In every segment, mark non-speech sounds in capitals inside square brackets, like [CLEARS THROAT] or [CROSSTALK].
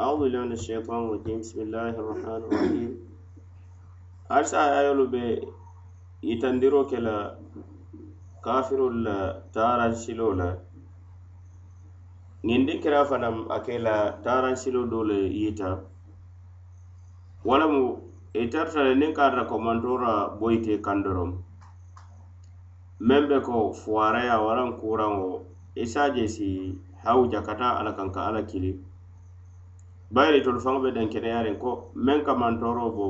أعوذ بالله من الشيطان الرجيم بسم الله الرحمن الرحيم أرسى آيولو بي يتندرو كلا كافر لا تاران سلو لا ñindi kira fanam ake la taransilo do le yita walamu itarta le niŋ karata komantora boyite kandorom meŋ be ko fuwaraya waraŋ kuraŋo isaje si hawuja kata ala kanka ala kili bayiri tolu faŋo be denkeneyariŋ ko meŋ ka mantoro bo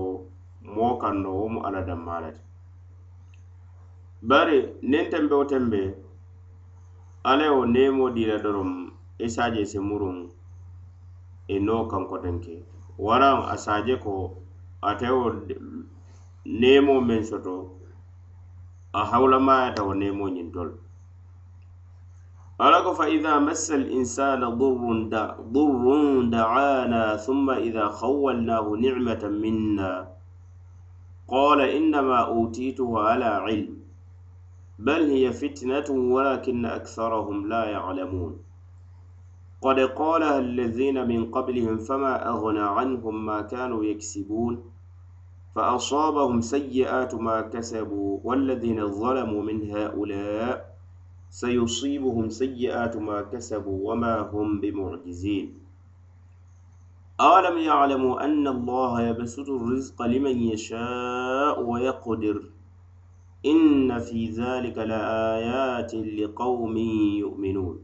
moo kaŋ e e no wo mu alla danmaa le ti bari niŋ tembe wo tembe alla ye wo neemo dii la doroŋ i se si muruŋ i noo kankoteŋ ke waraŋ a se ko ate wo neemo meŋ soto a hawulamayata wo neemo ñiŋ tolu ala فإذا fa الإنسان massa alinsana durrun da durrun da'ana thumma ida khawwalnahu nicmatan minna qala innama utituhu ala ilm بل هي فتنة ولكن أكثرهم لا يعلمون. قد قالها الذين من قبلهم فما أغنى عنهم ما كانوا يكسبون. فأصابهم سيئات ما كسبوا والذين ظلموا من هؤلاء سيصيبهم سيئات ما كسبوا وما هم بمعجزين. أولم يعلموا أن الله يبسط الرزق لمن يشاء ويقدر. إن في ذلك لآيات لقوم يؤمنون.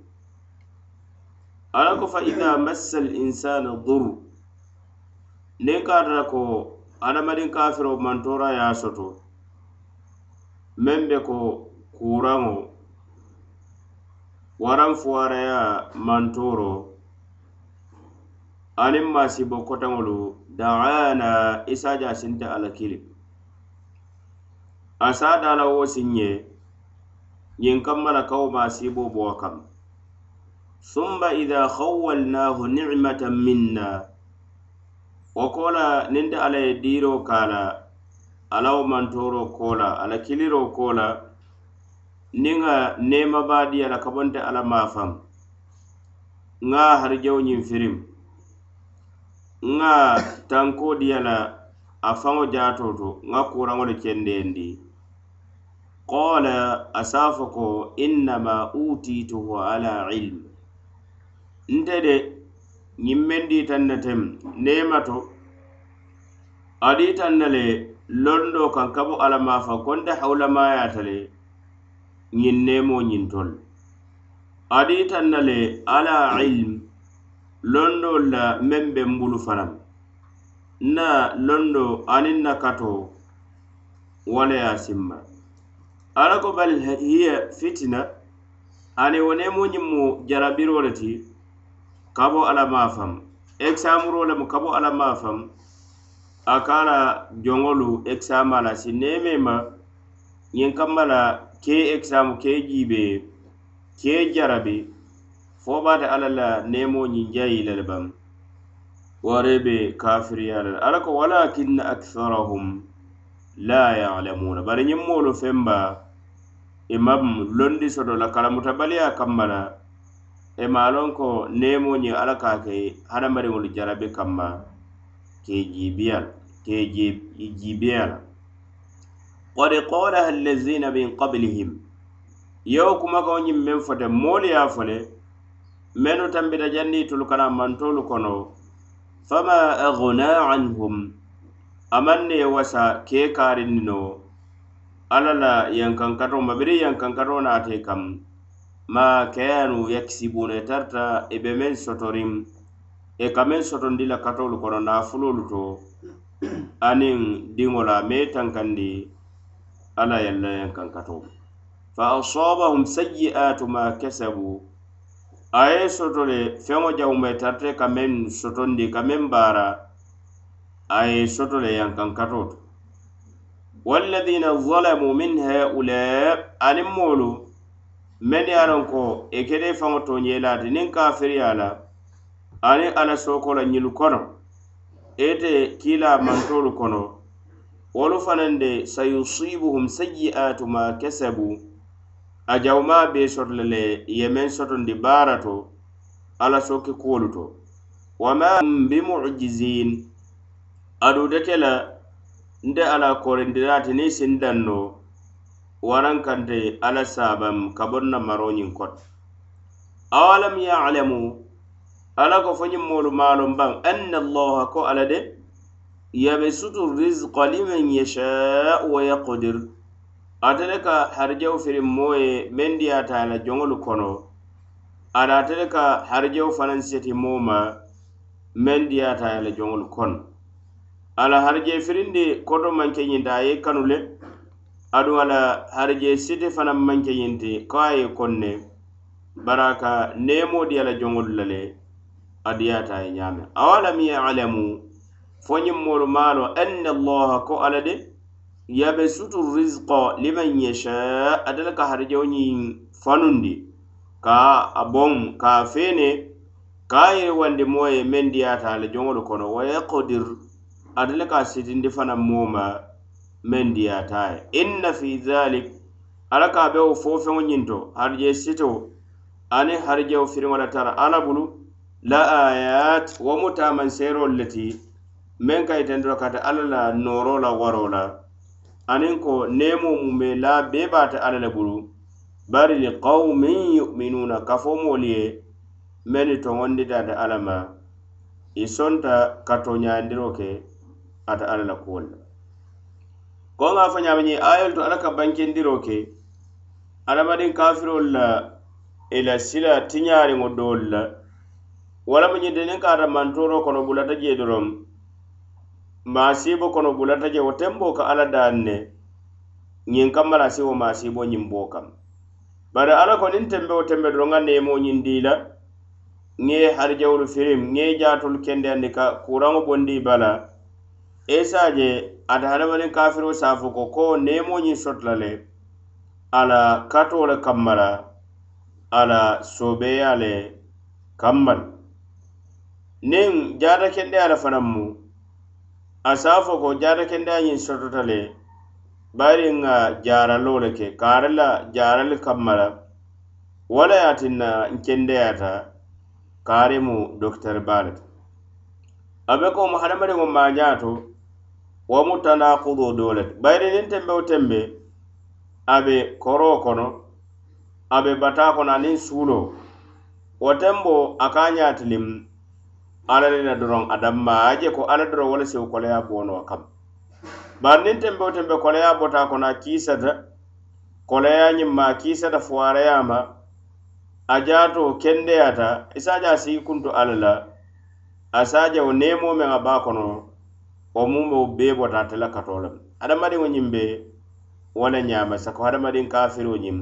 ألك فإذا مس الإنسان الضر؟ نكاركو أنا مدين كافر تورا يا سوتو من بكو waran fuwaraya mantoro. Aniŋ maasibo kotaŋolu daana isaja sinte ala kili asa dala wo siŋ ye ñiŋ kamma la kawo masibo bowa kam summa ida khawwalnahu ni'matan minna. Wo kola la ala ye diiroo kala alawo mantoro kola ala kiliro la niŋ a nema baadiya la kabonte alla maafaŋ ŋa harijawo ñiŋ firim. Ŋa tankoo diya la a faŋo jaatoo to ŋa kuraŋo le kendendi qala a saafo ko innama utituhu ala ilm. Nte de ñiŋ meŋ diitaŋ ne tem nema to. A diitaŋ ne le londo kaŋ kabo alla maafaŋ konte hawulamayaata le ñiŋ neemoo ñintol adiitaŋ na le ala ilm londol la meŋ be mbulu fanaŋ nna londo aniŋ na kato waleya simma. Ala ko bal hiya fitina ani wo neemoo ñiŋ mu jarabiroo le ti kabo ala maafam faŋ ekisaamuroo lemu kabo ala maafam a ka la joŋolu ekisaamaa la si neemee ma ñiŋ kamma la ke exam ke jibe ke jarabe fo bata alla la nemo ñiŋ jayi le le baŋ ware be kafiriya la ala ko walakinna aktharahum la yalamuna. Bari ñiŋ moolu femba e imam londi soto la kalamutabaliya kamma la e malon ko nemo ñiŋ alla ka ke hadamadiŋolu jarabe kamma ke jiibiya ke jiibiya qad qalaha allazina min qablihim. Yewo kumakaŋo ñiŋ meŋ fote moolu ye a fo le mennu tambita janni tulu kana mantolu kono fama agna anhum amaŋ ne ye wasa kee kaarinni no alla la yankankato mabiri yankankato naate kam ma kayanu yakisibuna i tarta i be meŋ sotoriŋ e ka meŋ sotondi la katolu kono naafulolu to [CLEARS THROAT] aniŋ diŋo la mee tankandi ala yalla yan kankato fa asabahum sayyi'atu ma kasabu. Aye soto le feŋo jawume tarte ka meŋ sotondi ka meŋ baara aye soto le yankankato to walladhina zalamu min haula anin moolu men ye a ko e i kede faŋo toñelaati niŋ kafiriya la aniŋ alla sooko la ñilu kono e ite kiila mantolu kono wolu fanaŋ de sayusibuhum sayyi'atu ma kasabu. A jawma be soto le le ye meŋ sotondi baara to. Alla soki kuwolu to wama bimujizin adudete la nte ala korindiraati niŋ sindaŋ no waraŋ kante alla saabam ka boŋ na maroñiŋ koto awalam ya'lamu? Alla ko fo ñiŋ moolu maalum baŋ anna allaha ko alla de. yabsutu rizqa liman yashau wa yaqdir. Atele ka harijawo firin moye men diyata la joŋolu kono. Ada atele ka harijawo fanan seti moma men diyata la joŋolu kono ala harje firindi koto manke ñinti a ye kanu le aduŋ ala harje siti fanan manke ñinti ko a ye konne. Bara ka neemo diya la joŋolu la le a ye ñaame awalam yalamu fo ñiŋ moolu maano anna allaha ko alla de yabesutu risqa liman yasha ate ka harijawo ñiŋ fanundi ka a boŋ ka a feene ka a yiriwandi moo ye meŋ diyaata a la joŋolu kono wa yaqdir ate le ka a sitindi fanaŋ moo ma meŋ diyaata ye inna fi dhalik alla ka a be wo fo feŋo ñiŋ to sito aniŋ harijewo firiŋo la tara alla bulu la ayat wo mu taamanseerolu le ti meŋ ka yitandi la alla la nooroo la waro la. Aniŋ ko neemoo mu me la bee be ate alla le bulu. Bari li qawmin yu'minuna kafo moolu ye mennu toŋondita ate alla ma. I sonta ka toñayandiroo ke ata alla la kuwolu la. Ko ŋa fo ñaama ñiŋ ayolu to alla ka bankendiroo ke adamadiŋ kafirolu la i la sila tiñaariŋo doolu la. Walamu mu de niŋ ka ata kono bulata jee doroŋ maasibo kono bulata je wo tenboo ka alla daan ne ñiŋ kamma la a si wo maasibo ñiŋ boo kam. Bari alla ko niŋ tembe wo tembe doroŋ ŋa neemoo ñiŋ dii la ŋe ye harijawolu firim ŋe ye jaatolu kendeyandi ka kuraŋo bondi bala esa je ata hadamadiŋ kafiro saafo ko ko neemoo ñiŋ sotla le ala katoo le kamma la ala soobeeya le kamma le niŋ jaata kendeya le fanaŋ mu a safo ko jaata kendeya ñiŋ sotota le bari ŋa jaralo le ke kaara la jarali kamma la wala ye tinna nkendeyata kaari mu dokitari baa le to a be komu hadamadiŋo maañaa to wo mu tanakudo do le to bayiri niŋ tembewo tembe a be koroo kono a be bataa kono aniŋ suuloo. Wo tembo a ka a ala le na doroŋ adammaaje ko ala doroŋ wo le sewo koleya boonoo kam. Bari niŋ tenbeo tembe koleya bota kono a kiisata koleya ñiŋ ma a kiisata fuwarayama a jaato kendeyata i a sii kuntu alla la a se wo neemoo meŋ a baa kono wo muŋ bee bota ate la katoo lem. Hadamadiŋo ñiŋ be wo le ñaama sako hadamadiŋ kafiroo ñiŋ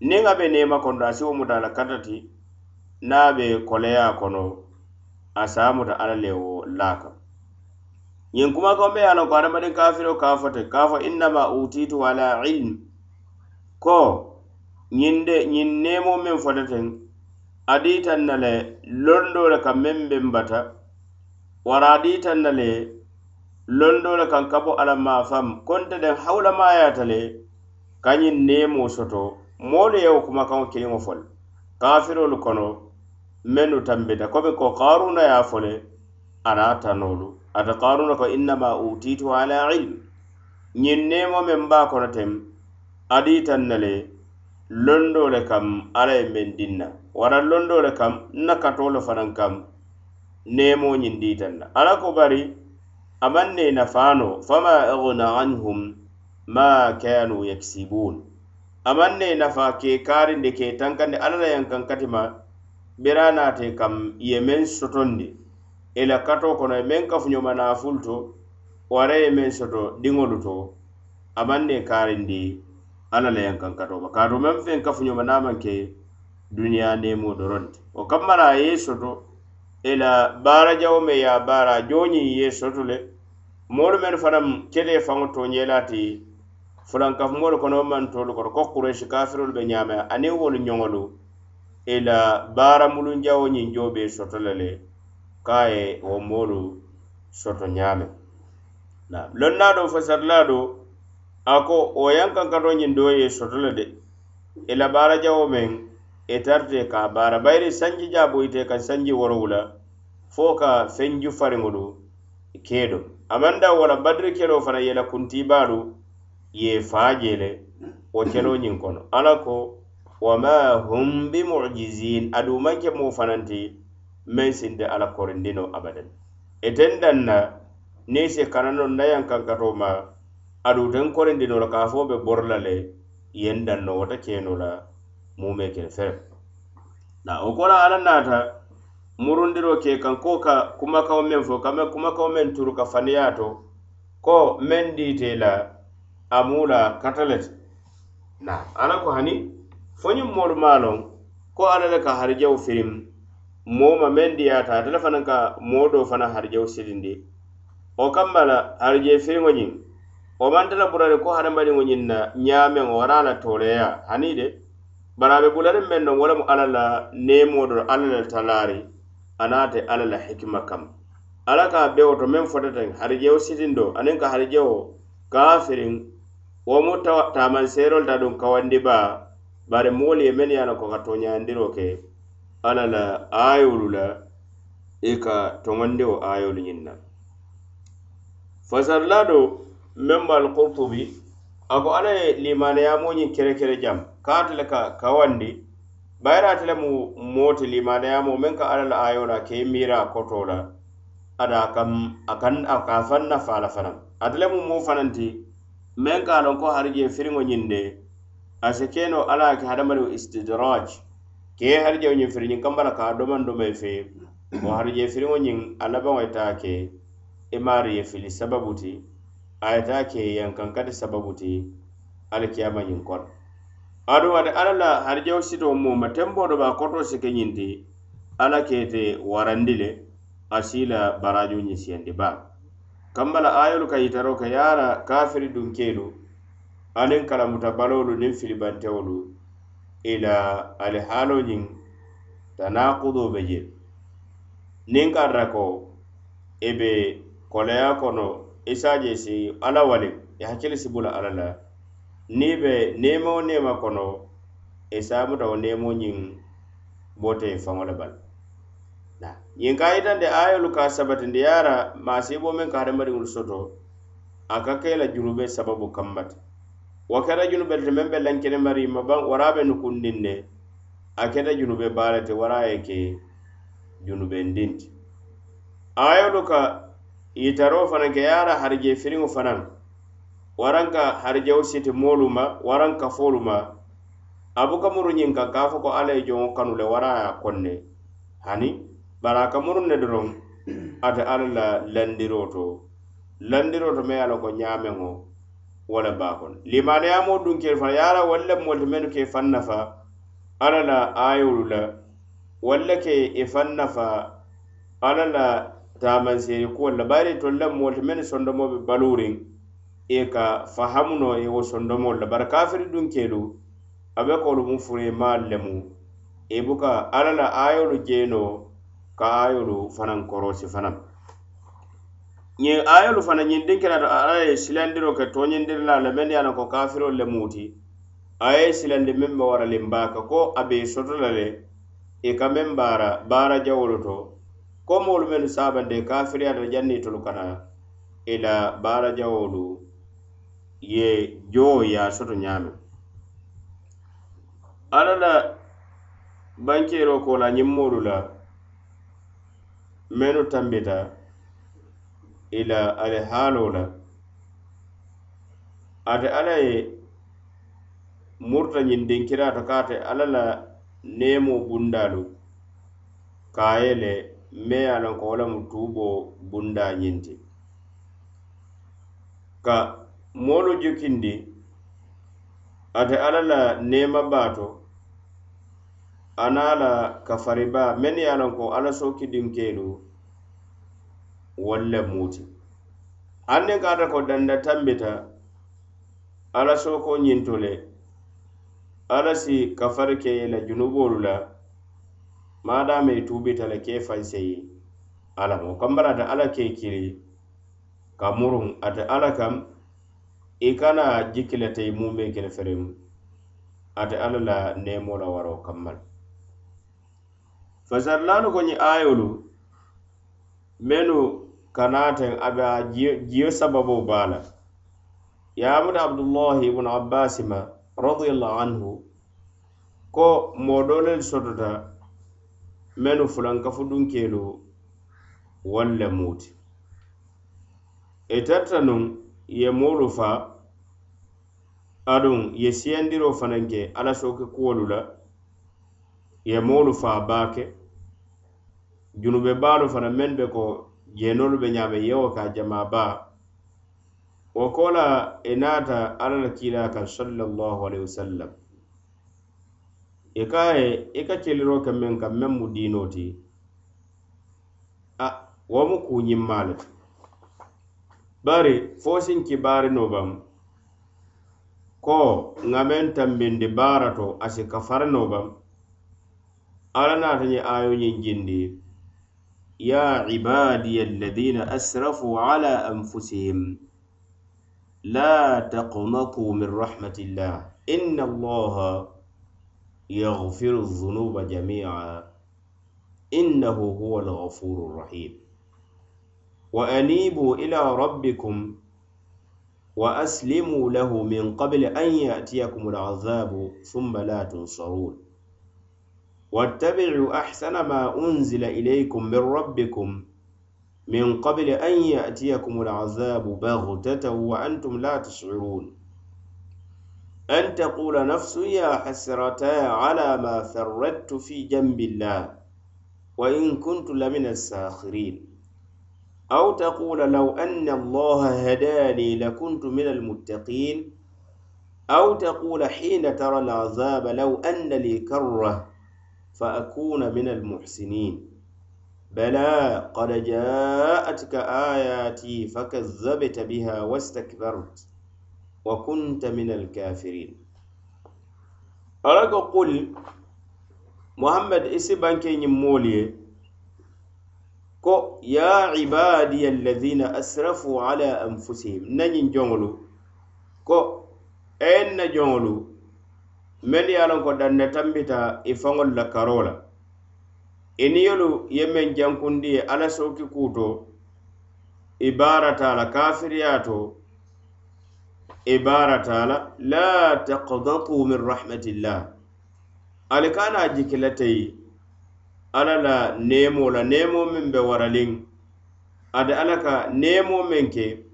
niŋ a be neema kondo a si wo muta a la katati niŋ a be koleya kono a saamuta alla le wo laa kam ñiŋ kumakaŋo be ye a loŋ ko hadamadiŋ kafiro ka fo te ka fo innama utitu ala ilm. Ko ñiŋ de ñiŋ neemo meŋ fota teŋ a diitaŋ na le londo le kaŋ meŋ be bata wara a diitaŋ na le londo le kaŋ ka bo alla maafaŋ konte deŋ hawulamayaata le ka ñiŋ neemoo soto moolu ye wo kumakaŋo kiliŋo fo le kafirolu kono mennu tambita. Komi ko karuna ye fo le ana tanolu. Ata karuna ko innama utitu ala ilm. Ñiŋ neemo meŋ be a kono teŋ adiitaŋ ne le londo le kam alla ye meŋ diŋ wara londo le kam nna katoo le fanaŋ kam neemo ñiŋ diitaŋ na alla ko bari a maŋ ne nafaano fama aghna anhum ma kanu yaksibun. A ne nafa ke karinde ke tankande alala yankan katima bera naate kam ye men sotondi i la kato kono e men kafuñoma naafulu to wara ye men soto diŋolu to aman ne karindi alla la yankaŋ kato ma. Kaatu meŋ feŋ kafuñoma naman ke duniya nemo doroŋ ti wo kamma ye soto i la baarajawo me ye baara a ye soto le moolu mennu fanaŋ kele faŋo tooñeelaa ti fulankafumoolu kono man tolu kono ko kuresi kafirolu be ñaamaya aniŋ wolu ñoŋolu ila baara mulunjawo ñiŋ joo be soto le le ka a ye wo moolu soto ñaame lonnaa do fasarilaa do a ko wo yaŋ kankato ñiŋ doo ye soto le de ila baara jawo meŋ etarte ka baara bayiri sanji jaa boyite ka sanji worowula fo ka fenju fariŋolu keedo amanda wala badiri kelo fana yela kuntibaalu ye faa je le wo kelo ñiŋ kono. Ala ko wama hum bimujizin aduŋ maŋ ke moo fanaŋ ti meŋ sinti alla korindino abadan eten danna niŋ si kananoŋ nayaŋ kankatoo ma aduŋ teŋ korindino la ka fo be bori la le yen danno wota keno la mume kele fere. Na wo ko la naata murundiro ke kan ko ka kumakaŋo meŋ fo kame meŋ kumakaŋo meŋ turu ka faniyaa to ko meŋ diite la amu kata le na ala ko hani fo ñiŋ moolu maa loŋ ko alla le ka harijawo firiŋ moo ma meŋ diyaata ate le fanaŋ ka moo doo fanaŋ harijawo silindi. Wo kamma la harijee firiŋo ñiŋ wo manta la burari ko hadamadiŋo ñiŋ na ñaameŋ wara a la tooleya hani de bari a be bulariŋ meŋ noŋ wo lemu alla la neemoo do alla le talaari anaate alla la hikima kam alla ka a bewo to meŋ fotateŋ harijewo sitindo aniŋ ka harijewo kaafiriŋ wo mu taamanseerolu ta duŋ kawandi baa bari moolu ye mennu ye a la ko ka tooñayandiroo ke alla la aayolu la i ka toŋondiwo aayolu ñiŋ na. Fasarilaa do meŋ be alkurtubi a ko alla ye limanayaamoo ñiŋ kere kere jam? Ka ate le ka kawandi bayira ate le mu moo ti limanayaamoo meŋ ka alla la aayo la ke i miira a kotoo la ada kam a kan a ka a faŋ nafaa la fanaŋ ate le mu moo fanaŋ ti meŋ ka a loŋ ko harijee firiŋo ñiŋ de ase keno ala ke hadamadiŋo istidraj. Ke harijewo ñiŋ firi ñiŋ kambala ka doman domay fe. Wo harije firiŋo ñiŋ a labaŋo ye taa ke e i maari ye fili sababu ti. A ye taa ke yankankati sababu ti alikiyama ñiŋ kono aduŋ ate alla la harijewo sito muma tembo do ba koto si ke ñiŋ ti ala kete warandi le a si la barajo ñisiyandi baa kambala ayolu ka yitaro ka yaara kafiri dunkelu aniŋ kalamuta baloolu niŋ filibantewolu ila la ali haalo ñiŋ tanakudo be je. Niŋ karita ko i be koleya kono e i se je si ala wali i hakkili si bula ala la. Niŋ be neema neema kono e i saamuta wo neemo ñiŋ bote faŋo le bala ñiŋ ka yitandi ayolu ka sabatindi yaara maasibo meŋ ka hadamadiŋolu soto a ka ke la jurube sababu kammati wo keta junube te meŋ be lankene mari ma baŋ wara be nukundin ne a keta junube baale te wara ye ke junubendin ti ayolu ka yitaro fanaŋ ke yara a harije firiŋo fanaŋ waraŋ ka harijewo siti moolu ma waraŋ kafoolu ma a buka muru ñiŋ kaŋ ka fo ko alla ye joŋo kanu le wara ye konne. Hani bari a ka muru ne doroŋ ate alla la landiro to landiro to me ye a la ko ñaameŋo wo le baa kono limaneyamo ke fana yara walla moolu mennu ke faŋ nafa alla la ayolu la walla ke i faŋ nafa alla la taamanseeri kuwol la. Bayiri tolu la moolu mennu sondomo be baluuriŋ i ka fahamuno i wo sondomolu la. Bari kafiri dunkelu a be kolu mu furi maalu lemu i buka alla la ayolu jeenoo ka ayolu fanaŋ korosi fanaŋ. ñiŋ ayolu fana ñiŋ dinkinata ala ye silandiro ke toñindiri la le mennu ye a ko kafirolu le muuti a ye silandi meŋ be waralim baaka ko a be soto la le i ka meŋ baara baara jawolu to. Ko moolu mennu saabande kafiriyata janni tolu kana i e la baara jawolu ye joo ye a soto ñaami alla la bankero ko la ñiŋ moolu la mennu tambita ila ali haaloo la ate alla ye murta ñiŋ dinkiraato ka ate alla la neemo bundaalu. Ka a ye le me ye a loŋ ko wo lemu tuubo bunda ñiŋ ti ka moolu jukindi ate alla la neema baato ana la kafariba mennu ye a loŋ ko alla sookidinkeelu walla muuti. Anne kata ko danda tambita ala soko ñinto le ala si kafari ke ye la junubolu e la maadama i tuubita le ke fanseyi ala mo kambara ate ala ke kiri ka muruŋ ate ala kam i kana jikki le tei muŋ be kele feriŋ ate alla la nemo la waro kammal. Fasarlanu ko ñiŋ ayolu menu kanaten abe a jiyo sababo bala la yaamuna abdullahi ibnu abbasi ma radiallahu anhu ko modolel doolelu sotota mennu fulankafu dunkelu walle muti. E Itarta nun ye molu fa adun ye siyandiro fananke ala soke kuwolu la ye molu fa bake junube baalu fana men be ko jenolu be ñaama yewo ka jama ba. Wo kola la i naata alla la kiila kan sallallahu alaihi wasallam. I ka ye i ka celiroo ke meŋ ka meŋ mu diino ti a wo mu kuñimmaa le ti bari fo sin kibaarinoo baŋ ko ŋa meŋ tambindi baara to a si kafarinoo baŋ alla naata ñe ayo ñiŋ jindi. يا عبادي الذين أسرفوا على أنفسهم لا تقنطوا من رحمة الله. إن الله يغفر الذنوب جميعا. إنه هو الغفور الرحيم. وأنيبوا إلى ربكم وأسلموا له من قبل أن يأتيكم العذاب ثم لا تنصرون. واتبعوا أحسن ما أنزل إليكم من ربكم من قبل أن يأتيكم العذاب بغتة وأنتم لا تشعرون. أن تقول نفس يا حسرتا على ما ثردت في جنب الله وإن كنت لمن الساخرين. أو تقول لو أن الله هداني لكنت من المتقين. أو تقول حين ترى العذاب لو أن لي كرة فأكون من المحسنين. بلى قد جاءتك آياتي فكذبت بها واستكبرت وكنت من الكافرين. أراك قل محمد إسبان كي مولي؟ ko يا عبادي الذين أسرفوا على أنفسهم. nañin joŋolu ko en men ye a lon ko danne tambita i faŋol la karo la i niyolu ye meŋ jankundi ye alla sooki kuuto i baarata la kafiriya to i baarata la la taqdatu min rahmatillah. Ali kana jikila teyi alla la neemo la neemo meŋ be waraliŋ ate alla ka neemo meŋ ke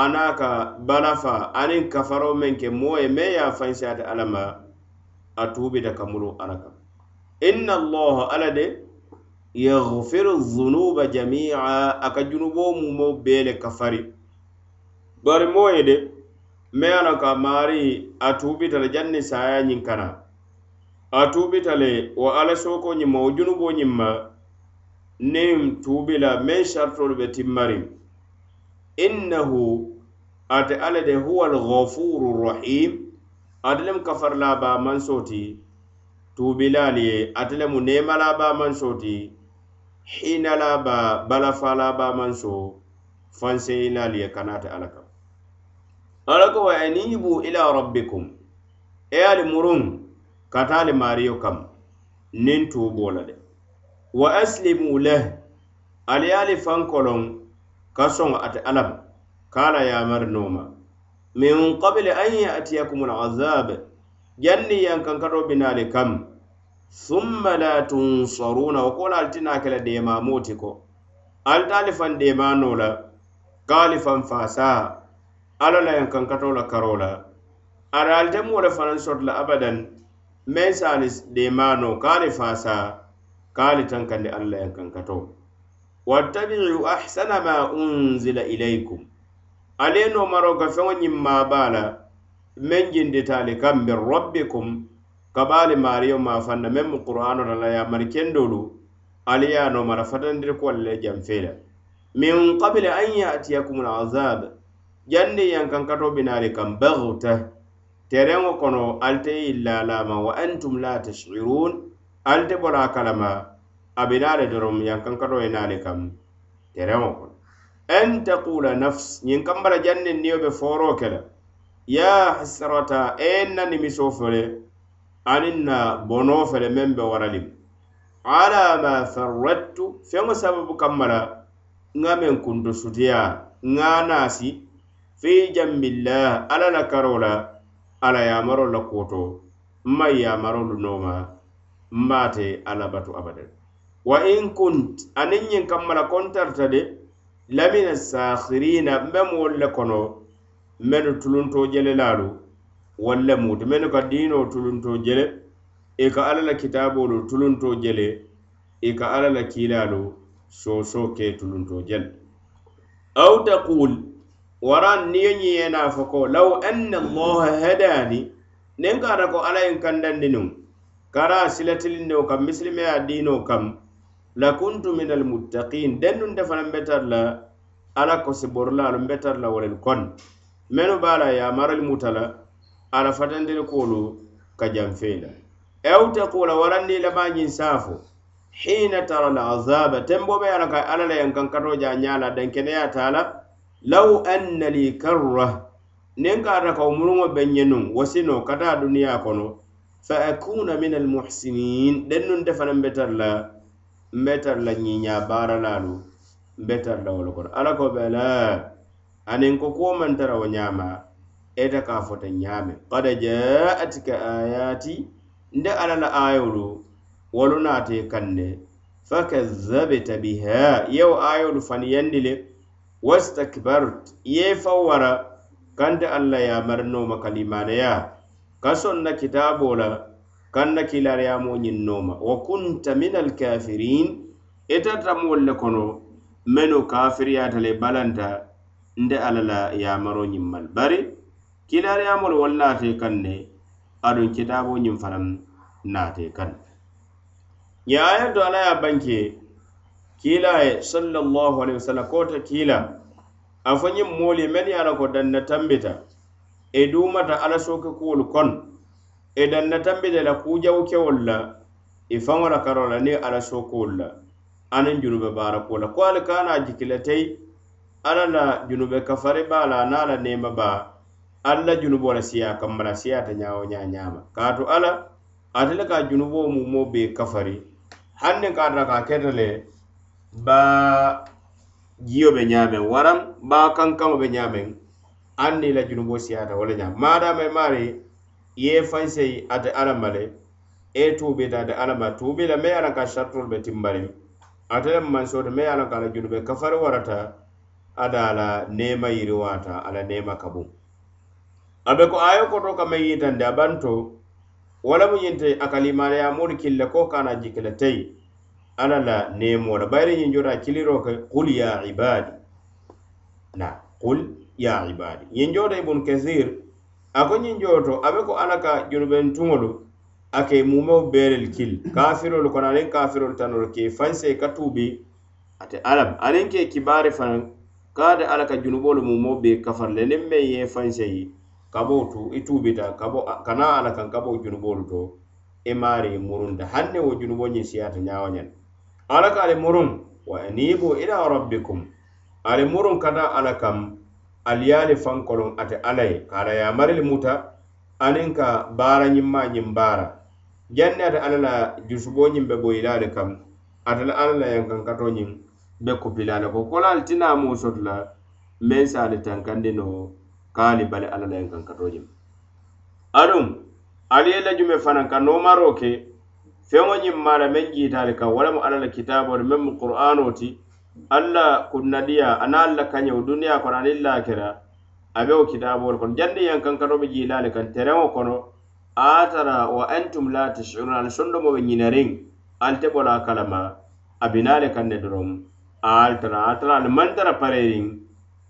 a naŋ ka balafa aniŋ kafaro meŋ ke moo ye meŋ ye a fansiyaata alla ma a tuubita ka mulu alla kam inna allaha alla de yaghfiru zunuba jami'a a ka junuboo mumo bee le kafari. Bari moo ye de meŋ ye ka maari a tuubita le janni saaya ñiŋ kana a tuubita le wo alla sooko ñiŋ ma wo junuboo ñiŋ ma niŋ tuubi la meŋ saritolu be timmariŋ innahu ate alla de huwa alghafuru rahim ate lemu kafarila ba manso ti tuubilaali ye ate lemu neemala ba manso ti hiinala ba balafala ba manso fanseyilaali ye kanate alla kam. Alla ko wa anibu ila rabbikum. E ali murun katali mariyo kam nin tubola de. Wa aslimu leh ali ye ali ka soŋo ate alla ma ka a la min qabili an yatiyakumul azab janni yankankato binaali kam. Summa la tunsaruna wo kola ali tina ke la deemamoo ti ko ali ta ali faŋ deemaanoo la ka la yankankato la karoo la ada ali la abadan meŋ se ali deemaanoo ka ali faasaa ka ali tankandi alla wattabi'u ahsana ma unzila ilaykum ale no maro ka feŋo ñiŋ maabaa meŋ jinditali kam min rabbikum kabali maariyo ma fanna meŋ mu qur'ano la la ye kendolu ali ya no mara fatandir kuwolu le janfee min qabli an yatiyakum alazab janni yankankato binaali kam baghta tereŋo kono alte illa lama wa antum la tashurun alte bora kalama abedaale doroŋ yankankato ye naale kam tereŋo kono an taqula nafs ñiŋ kambala janniŋ niyo be fooroo ke la ya hasrata e na nimiso fele aniŋ na bono fele meŋ be waralim. Ala ma farrattu feŋo sababu kammala ŋa meŋ kunto sutiya ŋa naasi fi jambillah alla la karo la alla yamaroo la kuoto nmaŋ yamarolu nooma mbaate alla batu abadan. wa in kunt aniŋ ñiŋ kammala kontarta de lamina sakhirina mbe moolu le kono mennu tulunto jele laalu. Walla muti mennu ka diino tulunto jele i ka alla la kitaabolu tulunto jele i ka alla la kiilaalu soosoo ke tulunto jele aw taqul waran niŋ ye ñiŋ fo ko law anna allaha hadani niŋ ka ko alla ye kandandi nuŋ kara silatilinnewo kam misilimeya diinoo kam la kuntu min almuttaqin dennun de fanaŋ be tara la alla kosiborulaalu be tara la wolel kon. Mennu be a la yamarolu muta la ala fatandiri kuolu ka janfeŋ la ewtekula waranni lamaa ñiŋ saafo. Hina tara alazaba tembo be ala ka alla la yankaŋ kato ja ñaala dankeneya taa la law anna li karra. Niŋ ka kaw muruŋo be ñenuŋ wasino ka taa duniya kono fa akuna min almuhsinin dennuŋ te fanaŋ be tara la mbe tara la ñiiñaa baaralaalu mbe tara la wo kono. Ala ko be la aniŋ ko kuwo maŋ tara wo ñaama ete ka fota ñaame. Kada jaatika ayati nde ala la ayolu wolu naate kanne fakazabta biha yewo ayolu faniyandi le wastakbart ye fa wara kanta alla yamarinnoma kalimaneya. Ka sonna kitabo la kanna kilariyamo ñiŋ nooma wa kunta min alkafirin itata moolu le kono menu kafiriyata le balanta nde alla la yamaro ñimmal bari kilariyamol wallaate kaŋ ne aduŋ kitaabo ñiŋ fanaŋ naate kaŋ ye aya to ye banke kiila ye sallallahu alaihi wasallam kota kiila a fo ñiŋ moolu ye men ye a la ko danna tambita e duumata ala sooke kuwolu kono e danna tambita la kujawo kewol la e i faŋo la karo la niŋ ala sookuwolu la aniŋ junube baarako la. Ko ali kana a jikilatei ala la junube kafari baa la aniŋ a la neema baa alla la junubo la siya kamma la siyata ñaawo ñaa ñaama kaatu ala ate le ka junubo mumo be kafari hanniŋ ka tara ka keta le baa jiyo be ñaameŋ waraŋ baa kankaŋo be ñaameŋ aŋ niŋ la junubo siyata wo le ñaama maadama i maari ye fansei ate alama le e tuubita ate alama tuubi la me ye a loŋ ka sartolu be timbari ate le mansoto me ye a loŋ ka la junube kafari warata ada la neema yiriwaata a la neema kabuŋ a be ko ayo koto ka meŋ yitandi a banto wala mu ñinte a kalimaneya moolu kille ko kana jikile tey alla la nemo la. Bayiri ñiŋ jota kiliro ke qul ya ibadi. Na qul ya ibadi. Ñiŋ jota ibun kasir a ko ñiŋ jooto a be ko alla ka junubentuŋolu a ke mumeo beerelu kil. Kafirolu kono aniŋ kafirolu tanolu ke fanse ka tuubi ate alam. Aniŋ ke kibaari fanaŋ kaate alla ka junubolu mumo be kafar le. Niŋ meŋ ye fanse yi ka tu i tuubita ka kana alla kaŋ ka bo junubolu to i maari murunda haŋ ne wo junubo ñiŋ siyaata ñaawo ñaŋ. Alla ka ali muruŋ wa anibu ila rabbikum. Ali murun kata alla kam aliyaali faŋ koloŋ ate alla ye ka ala yamarili muta aniŋ ka baara ñimma ñiŋ baara. Janni ate alla la jusubo ñiŋ be boyilaale kam ate la alla la yankankato ñiŋ be kupilaale ko. Kola ali tina moo soto la meŋ se ali tankandi no kaali bali alla la yankankato ñiŋ aduŋ ali ye la jume fanaŋ ka noomaroo ke feŋo ñiŋ maa meŋ jiitaali kaŋ wala mu alla la kitaaboo le meŋ mu qur'anoo ti alla kunnadiya ana alla kañewo duniya kono aniŋ lakira a be wo kitaabolu kono. Janniŋ yankankano be jiilaali le kaŋ tereŋo kono a tara wa antum la tashurun ali sondomo be ñinariŋ ali te bola kalama a bina kaŋ ne doroŋ al tara a tara ali maŋ tara pareriŋ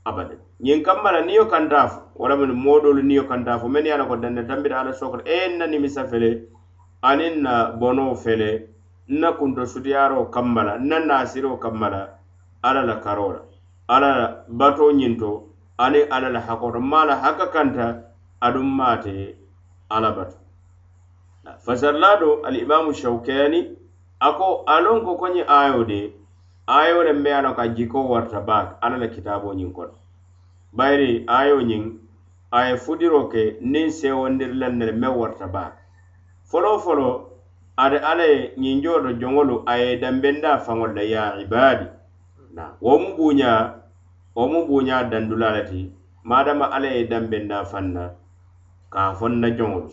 abadan. Ñiŋ kamma la niyo yo kanta walla mu moodoolu niyo yo kanta ye a la ko dande tambita ala sokoto e n na nimisa fele aniŋ na bono fele n na kunto sutiyaaroo kamma la n na naasiroo kamma la ala la karo la ala la bato ñinto ani ala la hakoto. Ma la haka kanta aduŋ ala bato. Fasarlado alimamu shaukani ako alon ko koñi ayo de ayo le mbe ye ka jiko warta baak ala la kitabo ñiŋ kono. Ayo ñiŋ a ye fudiro ke niŋ sewondiri laŋ ne meŋ warta baa folo folo ada alla ye ñiŋ jooto joŋolu dambenda faŋol la ya ibadi wo mu buuña wo mu buuña dandula le ti madama alla ye dambenda fanna ka a na joŋolu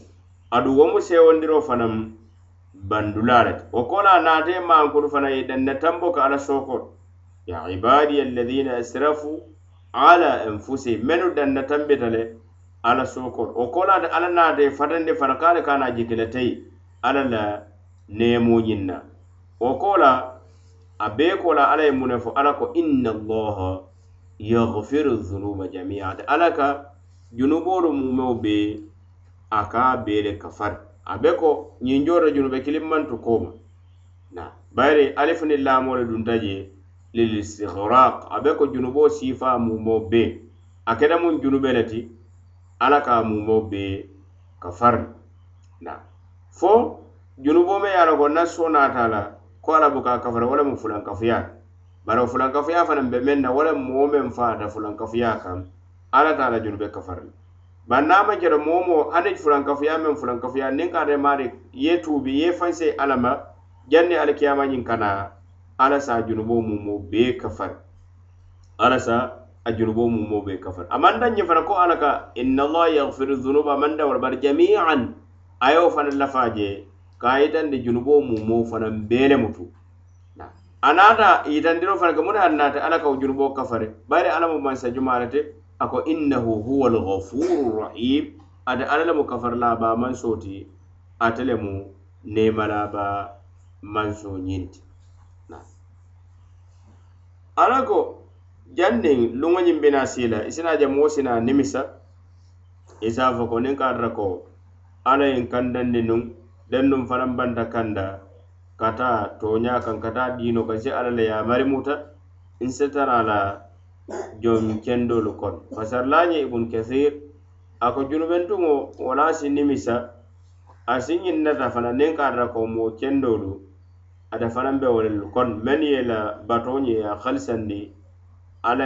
adu wo mu sewondiro fanaŋ bandula le ti wo kola naate mankuru fana ye danna tambo ka alla sooko ya ibadi alladina asrafu ala anfusihim. Menu danna tambita le ala sokor o kolade alla naate fatande fana kaale kana jikile tayi alla la neemo ñinna wo kola a bee ko la alla ye mun fo? Alla ko inna allaha yahfiru zunuba jamia. Ate alla ka junuboolu mumeo be a ka bee le kafari. A be ko ñiŋ joota junube kilimmantu kooma na bayiri ali fani laamoo le dunta je lilistigraq a be ko junuboo siifa mumeo be. A keta mun junube le ti alla ka mumeo be kafari. Na fo junuboo me ye a la ko na soo naata la ko ala buka kafara wo le mu fulankafuya bari wo fulankafuya fanaŋ be meŋ na wo le moo meŋ faata fulankafuya kaŋ alla ta la junu be kafari bari niŋ a maŋ keta moo moo aniŋ fulankafuya meŋ fulankafuya niŋ ka ate maari ye tuubi ye fanse alla ma janni alikiyama ñiŋ kana alla sa junuboo mumoo bee kafari alla sa a junubo mumo be kafar. Aman dan ñe fana ko ala ka inna allaha yahfiru dunuba man dawar bari jamian a yewo fana lafaje ka a yitandi junuboo mumoo fanaŋ bee mutu a naata yitandiro fana ke muŋ ne hani naata alla ka wo junuboo kafari bari alla mu mansa jumaa le te a ko innahu huwa alghafuru rahim. Ate alla le mu kafari laabaa mansoo ti ate le mu neema laabaa mansoo ñiŋ ti alla ko janniŋ luŋo ñiŋ be naa sii la je moo si nimisa isa se a fo ko niŋ ka a tara ko alla ye kandandi nuŋ denduŋ fanan banda kanda. Kata taa tooñaa kaŋ ka taa diino ka se alla le ye a marimuta n se tara la joŋ kendolu kono ibun kathir a ko junubentuŋo wala si misa. A si ñiŋ nata fana niŋ ka ata ko moo kendolu ata fanaŋ be wo le kono meŋ ye la batoo ñe ya,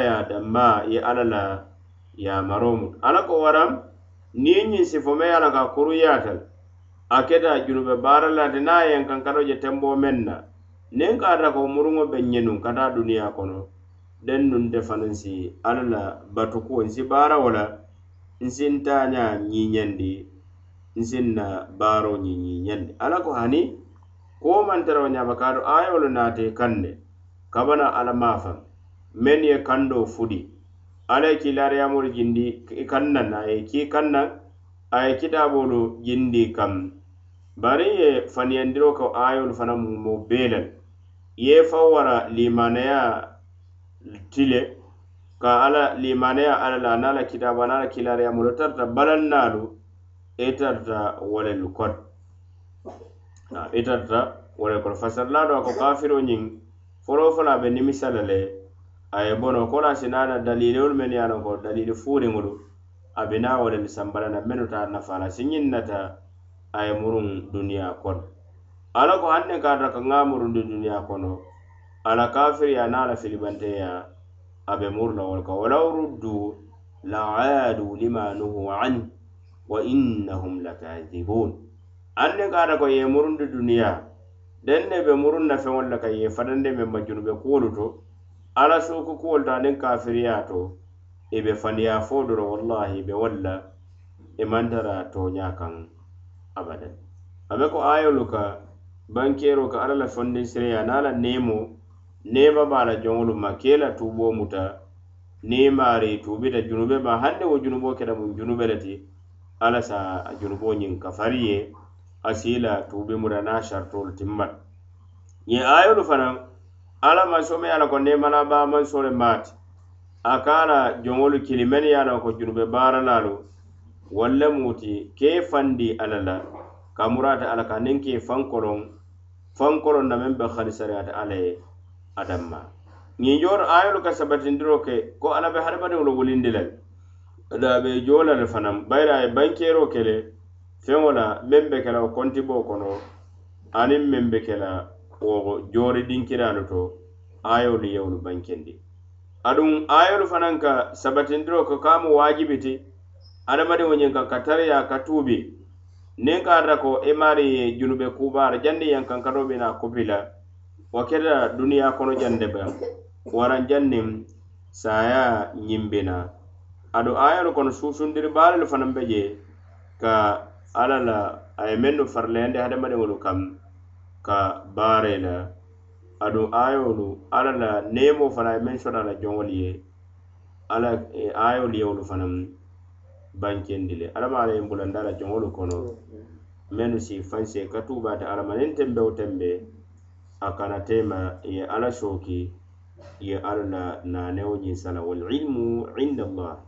ya, ye ye a la yamaro muta alla ko ka kuru ya le a keta junube baara la te naa yen kankaro je tenboo meŋ na niŋ ka ata ko muruŋo be ñenuŋ ka taa duniya kono. Den nun te fanaŋ si alla la batukuwo nsi baara wo la nsi n taañaa ñiiñendi nsi na baaro ñi ñiiñendi alla ko hani kuwo maŋ tarawo ñaama kaatu ayolu naate kaŋ ne kabana alla maafaŋ faŋ ye kandoo fudi. Alla ye kiilaariyamolu jindi i kaŋ na na a ye kii kaŋ naŋ a ye kitaabolu jindi kaŋ bari ye faniyandiro ka ayolu fana mumo bee le ye faŋ wara limanaya ti le ka ala limanaya ala la ana e e la kitaabo ana la kilariya mulu tarata balaŋ naalu i walelu kono i walelu kono fasarilaado a ko kafiro ñiŋ foloo folo a be nimisa le le a ye bono kola si naana daliliolu mennu ye a loŋ ko dalili fuuriŋolu a bina wo le le sambalana menu ta nafa la siñiŋ nata a ye muruŋ duniya kono. Ala ko hanne ka tara ka ŋa murundi duniya kono ala kafiriya na la filibanteya a be muru la wol ka walaw ruddu la aadu lima nuhu an wa innahum lakadibun haŋ ne ka tara ko ye murundi duniya den ne be murun na feŋol la ka ye fadande meŋ ma junube kuwolu to ala suku kuwolu to aniŋ kafiriya to E i be faniyaa fo doroŋ wallahi be walla e la i maŋ tara kaŋ abadan. Abe ko ayolu ka bankero ka alla la fondinsireya niŋ a la neemo neema be la joŋolu ma ke la tuuboo muta niŋ maari tuubita junube ma hande wo junubo keta mun junube le ti alla sa a junuboo ñiŋ kafari ye a sii la tuubi muta niŋ a saritoolu timmata ye ayolu fanaŋ alla maŋ someya la ko neemala baa maŋ soo le maati. a ka a la joŋolu kili mennu ye a ko junube baaralaalu walla muti ke fandi alla la ka murata ala ka niŋ ke ye fankoloŋ fankoloŋ na meŋ be halisariyata ala ye adamma ñiñooro ayolu ka sabatindiro ke ko ala be hadamadiŋolu wulindi le da be joo la le fanaŋ bayiri a ye bankeero ke le feŋo la meŋ be ke la wo kontiboo kono aniŋ meŋ be ke la wo joori dinkiraalu to ayolu yewolu bankendi. aduŋ ayolu fanaŋ ka sabatindiro ko ka mu waajibi ti ñiŋ ka ka tariya ka tuubi. Niŋ ka ata ko e i maari ye junube kubaara janni yaŋ kankatoo be na kopi la wo keta duniya kono jande ba waraŋ janniŋ saya ñiŋ be ayolu kono susundiri baalu fanaŋ be je ka alla la a ye mennu farlayandi hadamadiŋolu kaŋ ka baare la ado ayolu alla la neemoo fana a ye meŋ soto a la joŋolu e, ye alla aayoolu ye wolu fanaŋ bankendi le alamaala ye bulanda la joŋolu kono. Mennu si fanse ka tuubaate alla ma niŋ tembe wo tembe a kana tema ye alla sooki ye alla la naanewo ñiŋ sala walilmu indallah